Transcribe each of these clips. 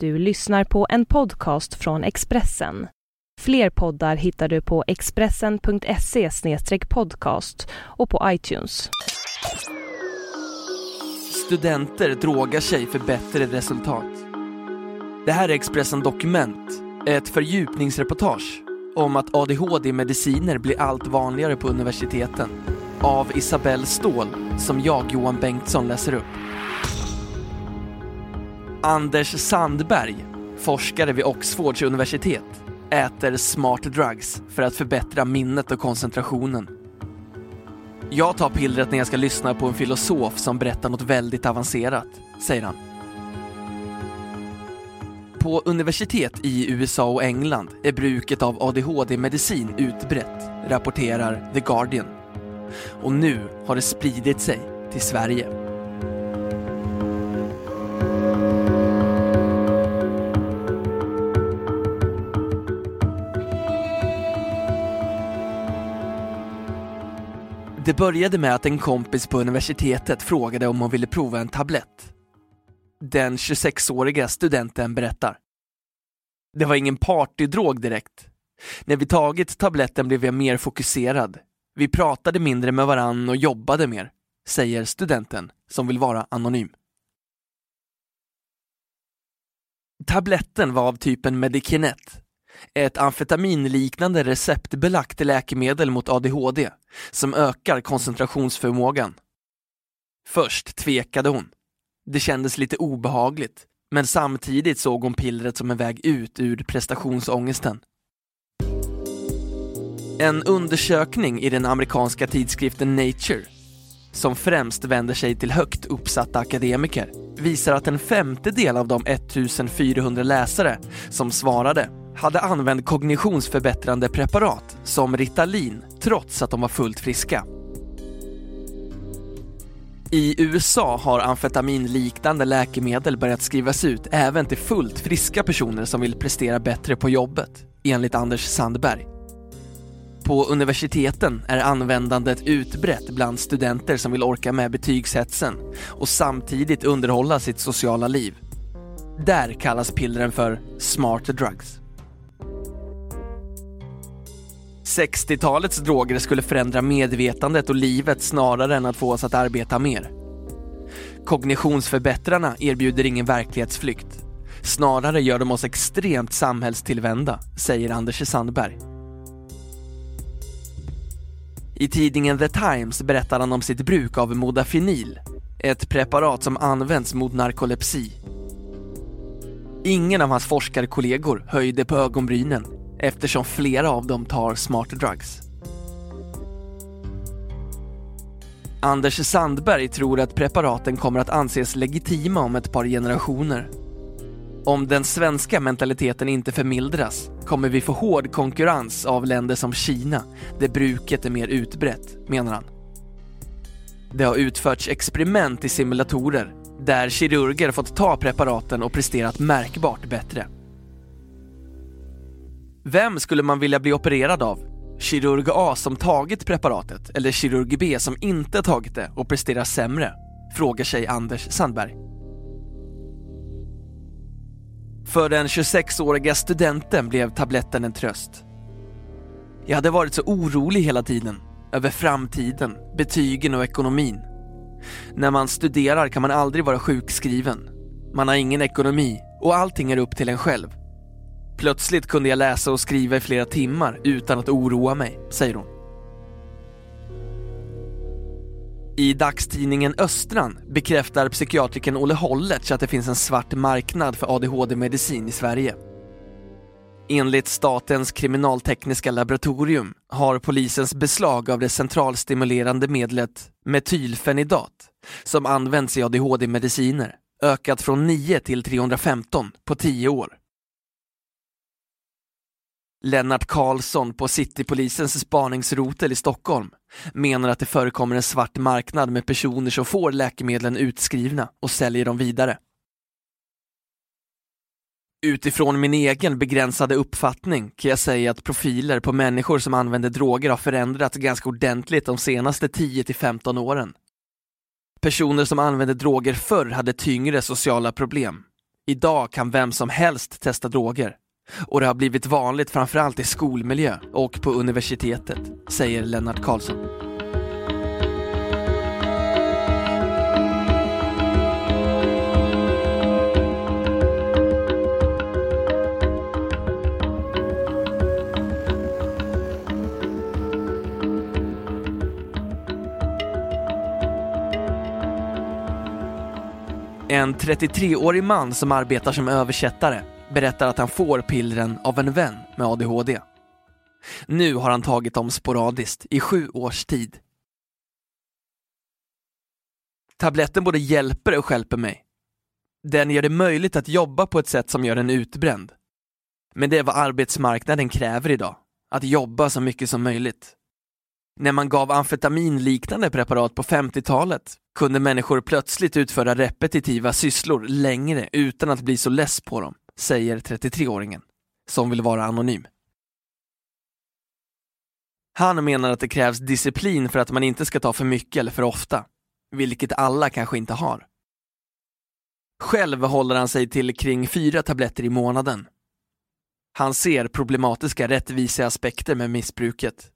Du lyssnar på en podcast från Expressen. Fler poddar hittar du på expressen.se podcast och på iTunes. Studenter drogar sig för bättre resultat. Det här är Expressen Dokument, ett fördjupningsreportage om att ADHD-mediciner blir allt vanligare på universiteten. Av Isabelle Ståhl, som jag, Johan Bengtsson, läser upp. Anders Sandberg, forskare vid Oxfords universitet, äter smart drugs för att förbättra minnet och koncentrationen. Jag tar pillret när jag ska lyssna på en filosof som berättar något väldigt avancerat, säger han. På universitet i USA och England är bruket av ADHD-medicin utbrett, rapporterar The Guardian. Och nu har det spridit sig till Sverige. Det började med att en kompis på universitetet frågade om hon ville prova en tablett. Den 26-åriga studenten berättar. Det var ingen partydrog direkt. När vi tagit tabletten blev jag mer fokuserad. Vi pratade mindre med varann och jobbade mer, säger studenten som vill vara anonym. Tabletten var av typen Medikinet, ett amfetaminliknande receptbelagt läkemedel mot ADHD som ökar koncentrationsförmågan. Först tvekade hon. Det kändes lite obehagligt, men samtidigt såg hon pillret som en väg ut ur prestationsångesten. En undersökning i den amerikanska tidskriften Nature, som främst vänder sig till högt uppsatta akademiker, visar att en femtedel av de 1400 läsare som svarade hade använt kognitionsförbättrande preparat som Ritalin trots att de var fullt friska. I USA har amfetaminliknande läkemedel börjat skrivas ut även till fullt friska personer som vill prestera bättre på jobbet, enligt Anders Sandberg. På universiteten är användandet utbrett bland studenter som vill orka med betygshetsen och samtidigt underhålla sitt sociala liv. Där kallas pillren för smart drugs. 60-talets droger skulle förändra medvetandet och livet snarare än att få oss att arbeta mer. Kognitionsförbättrarna erbjuder ingen verklighetsflykt. Snarare gör de oss extremt samhällstillvända, säger Anders e. Sandberg. I tidningen The Times berättar han om sitt bruk av modafinil, ett preparat som används mot narkolepsi. Ingen av hans forskarkollegor höjde på ögonbrynen eftersom flera av dem tar smart drugs. Anders Sandberg tror att preparaten kommer att anses legitima om ett par generationer. Om den svenska mentaliteten inte förmildras kommer vi få hård konkurrens av länder som Kina, där bruket är mer utbrett, menar han. Det har utförts experiment i simulatorer där kirurger fått ta preparaten och presterat märkbart bättre. Vem skulle man vilja bli opererad av? Kirurg A som tagit preparatet eller kirurg B som inte tagit det och presterar sämre? Frågar sig Anders Sandberg. För den 26-åriga studenten blev tabletten en tröst. Jag hade varit så orolig hela tiden, över framtiden, betygen och ekonomin. När man studerar kan man aldrig vara sjukskriven. Man har ingen ekonomi och allting är upp till en själv. Plötsligt kunde jag läsa och skriva i flera timmar utan att oroa mig, säger hon. I dagstidningen Östran bekräftar psykiatrikern Olle Holletz att det finns en svart marknad för ADHD-medicin i Sverige. Enligt Statens kriminaltekniska laboratorium har polisens beslag av det centralstimulerande medlet metylfenidat, som används i ADHD-mediciner, ökat från 9 till 315 på 10 år. Lennart Karlsson på Citypolisens spaningsrotel i Stockholm menar att det förekommer en svart marknad med personer som får läkemedlen utskrivna och säljer dem vidare. Utifrån min egen begränsade uppfattning kan jag säga att profiler på människor som använder droger har förändrats ganska ordentligt de senaste 10-15 åren. Personer som använde droger förr hade tyngre sociala problem. Idag kan vem som helst testa droger. Och det har blivit vanligt framförallt i skolmiljö och på universitetet, säger Lennart Karlsson. En 33-årig man som arbetar som översättare berättar att han får pillren av en vän med ADHD. Nu har han tagit dem sporadiskt i sju års tid. Tabletten både hjälper och skälper mig. Den gör det möjligt att jobba på ett sätt som gör en utbränd. Men det är vad arbetsmarknaden kräver idag, att jobba så mycket som möjligt. När man gav amfetaminliknande preparat på 50-talet kunde människor plötsligt utföra repetitiva sysslor längre utan att bli så less på dem, säger 33-åringen, som vill vara anonym. Han menar att det krävs disciplin för att man inte ska ta för mycket eller för ofta, vilket alla kanske inte har. Själv håller han sig till kring fyra tabletter i månaden. Han ser problematiska rättviseaspekter med missbruket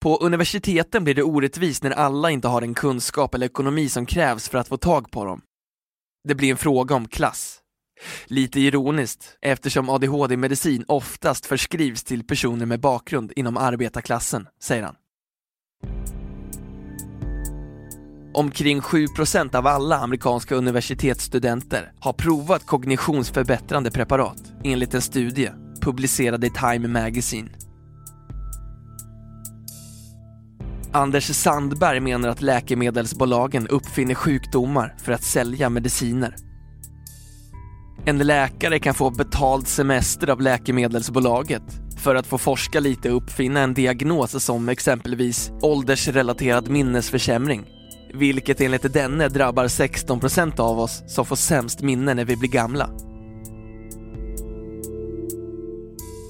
på universiteten blir det orättvist när alla inte har den kunskap eller ekonomi som krävs för att få tag på dem. Det blir en fråga om klass. Lite ironiskt, eftersom ADHD-medicin oftast förskrivs till personer med bakgrund inom arbetarklassen, säger han. Omkring 7% av alla amerikanska universitetsstudenter har provat kognitionsförbättrande preparat enligt en studie publicerad i Time Magazine. Anders Sandberg menar att läkemedelsbolagen uppfinner sjukdomar för att sälja mediciner. En läkare kan få betald semester av läkemedelsbolaget för att få forska lite och uppfinna en diagnos som exempelvis åldersrelaterad minnesförsämring. Vilket enligt denne drabbar 16% av oss som får sämst minne när vi blir gamla.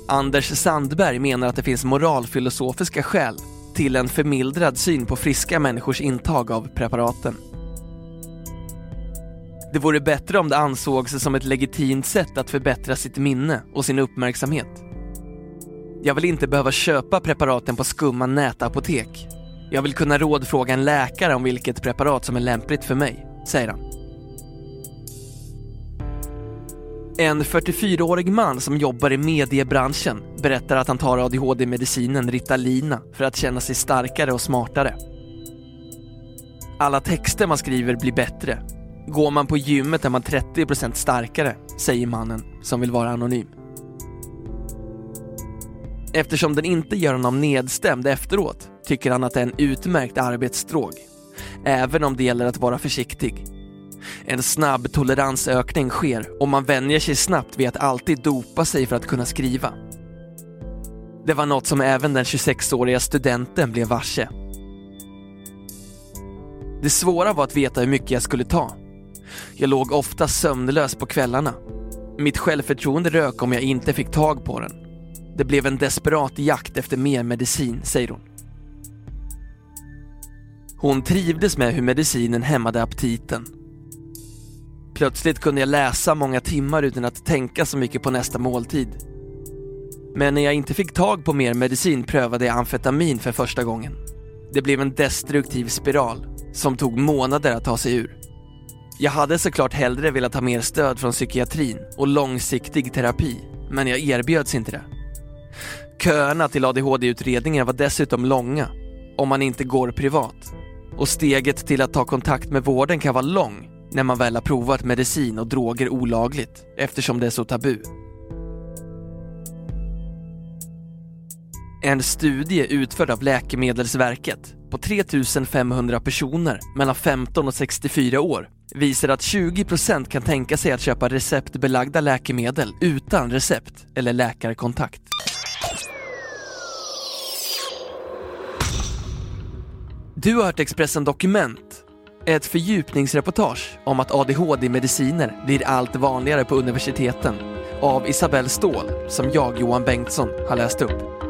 Anders Sandberg menar att det finns moralfilosofiska skäl till en förmildrad syn på friska människors intag av preparaten. Det vore bättre om det ansågs som ett legitimt sätt att förbättra sitt minne och sin uppmärksamhet. Jag vill inte behöva köpa preparaten på skumma nätapotek. Jag vill kunna rådfråga en läkare om vilket preparat som är lämpligt för mig, säger han. En 44-årig man som jobbar i mediebranschen berättar att han tar ADHD-medicinen Ritalina för att känna sig starkare och smartare. Alla texter man skriver blir bättre. Går man på gymmet är man 30% starkare, säger mannen som vill vara anonym. Eftersom den inte gör honom nedstämd efteråt tycker han att det är en utmärkt arbetsdrog. Även om det gäller att vara försiktig. En snabb toleransökning sker och man vänjer sig snabbt vid att alltid dopa sig för att kunna skriva. Det var något som även den 26-åriga studenten blev varse. Det svåra var att veta hur mycket jag skulle ta. Jag låg ofta sömnlös på kvällarna. Mitt självförtroende rök om jag inte fick tag på den. Det blev en desperat jakt efter mer medicin, säger hon. Hon trivdes med hur medicinen hämmade aptiten Plötsligt kunde jag läsa många timmar utan att tänka så mycket på nästa måltid. Men när jag inte fick tag på mer medicin prövade jag amfetamin för första gången. Det blev en destruktiv spiral som tog månader att ta sig ur. Jag hade såklart hellre velat ha mer stöd från psykiatrin och långsiktig terapi, men jag erbjöds inte det. Köerna till ADHD-utredningen var dessutom långa, om man inte går privat. Och steget till att ta kontakt med vården kan vara lång när man väl har provat medicin och droger olagligt eftersom det är så tabu. En studie utförd av Läkemedelsverket på 3500 personer mellan 15 och 64 år visar att 20% kan tänka sig att köpa receptbelagda läkemedel utan recept eller läkarkontakt. Du har hört Expressen Dokument ett fördjupningsreportage om att ADHD-mediciner blir allt vanligare på universiteten av Isabelle Ståhl som jag, Johan Bengtsson, har läst upp.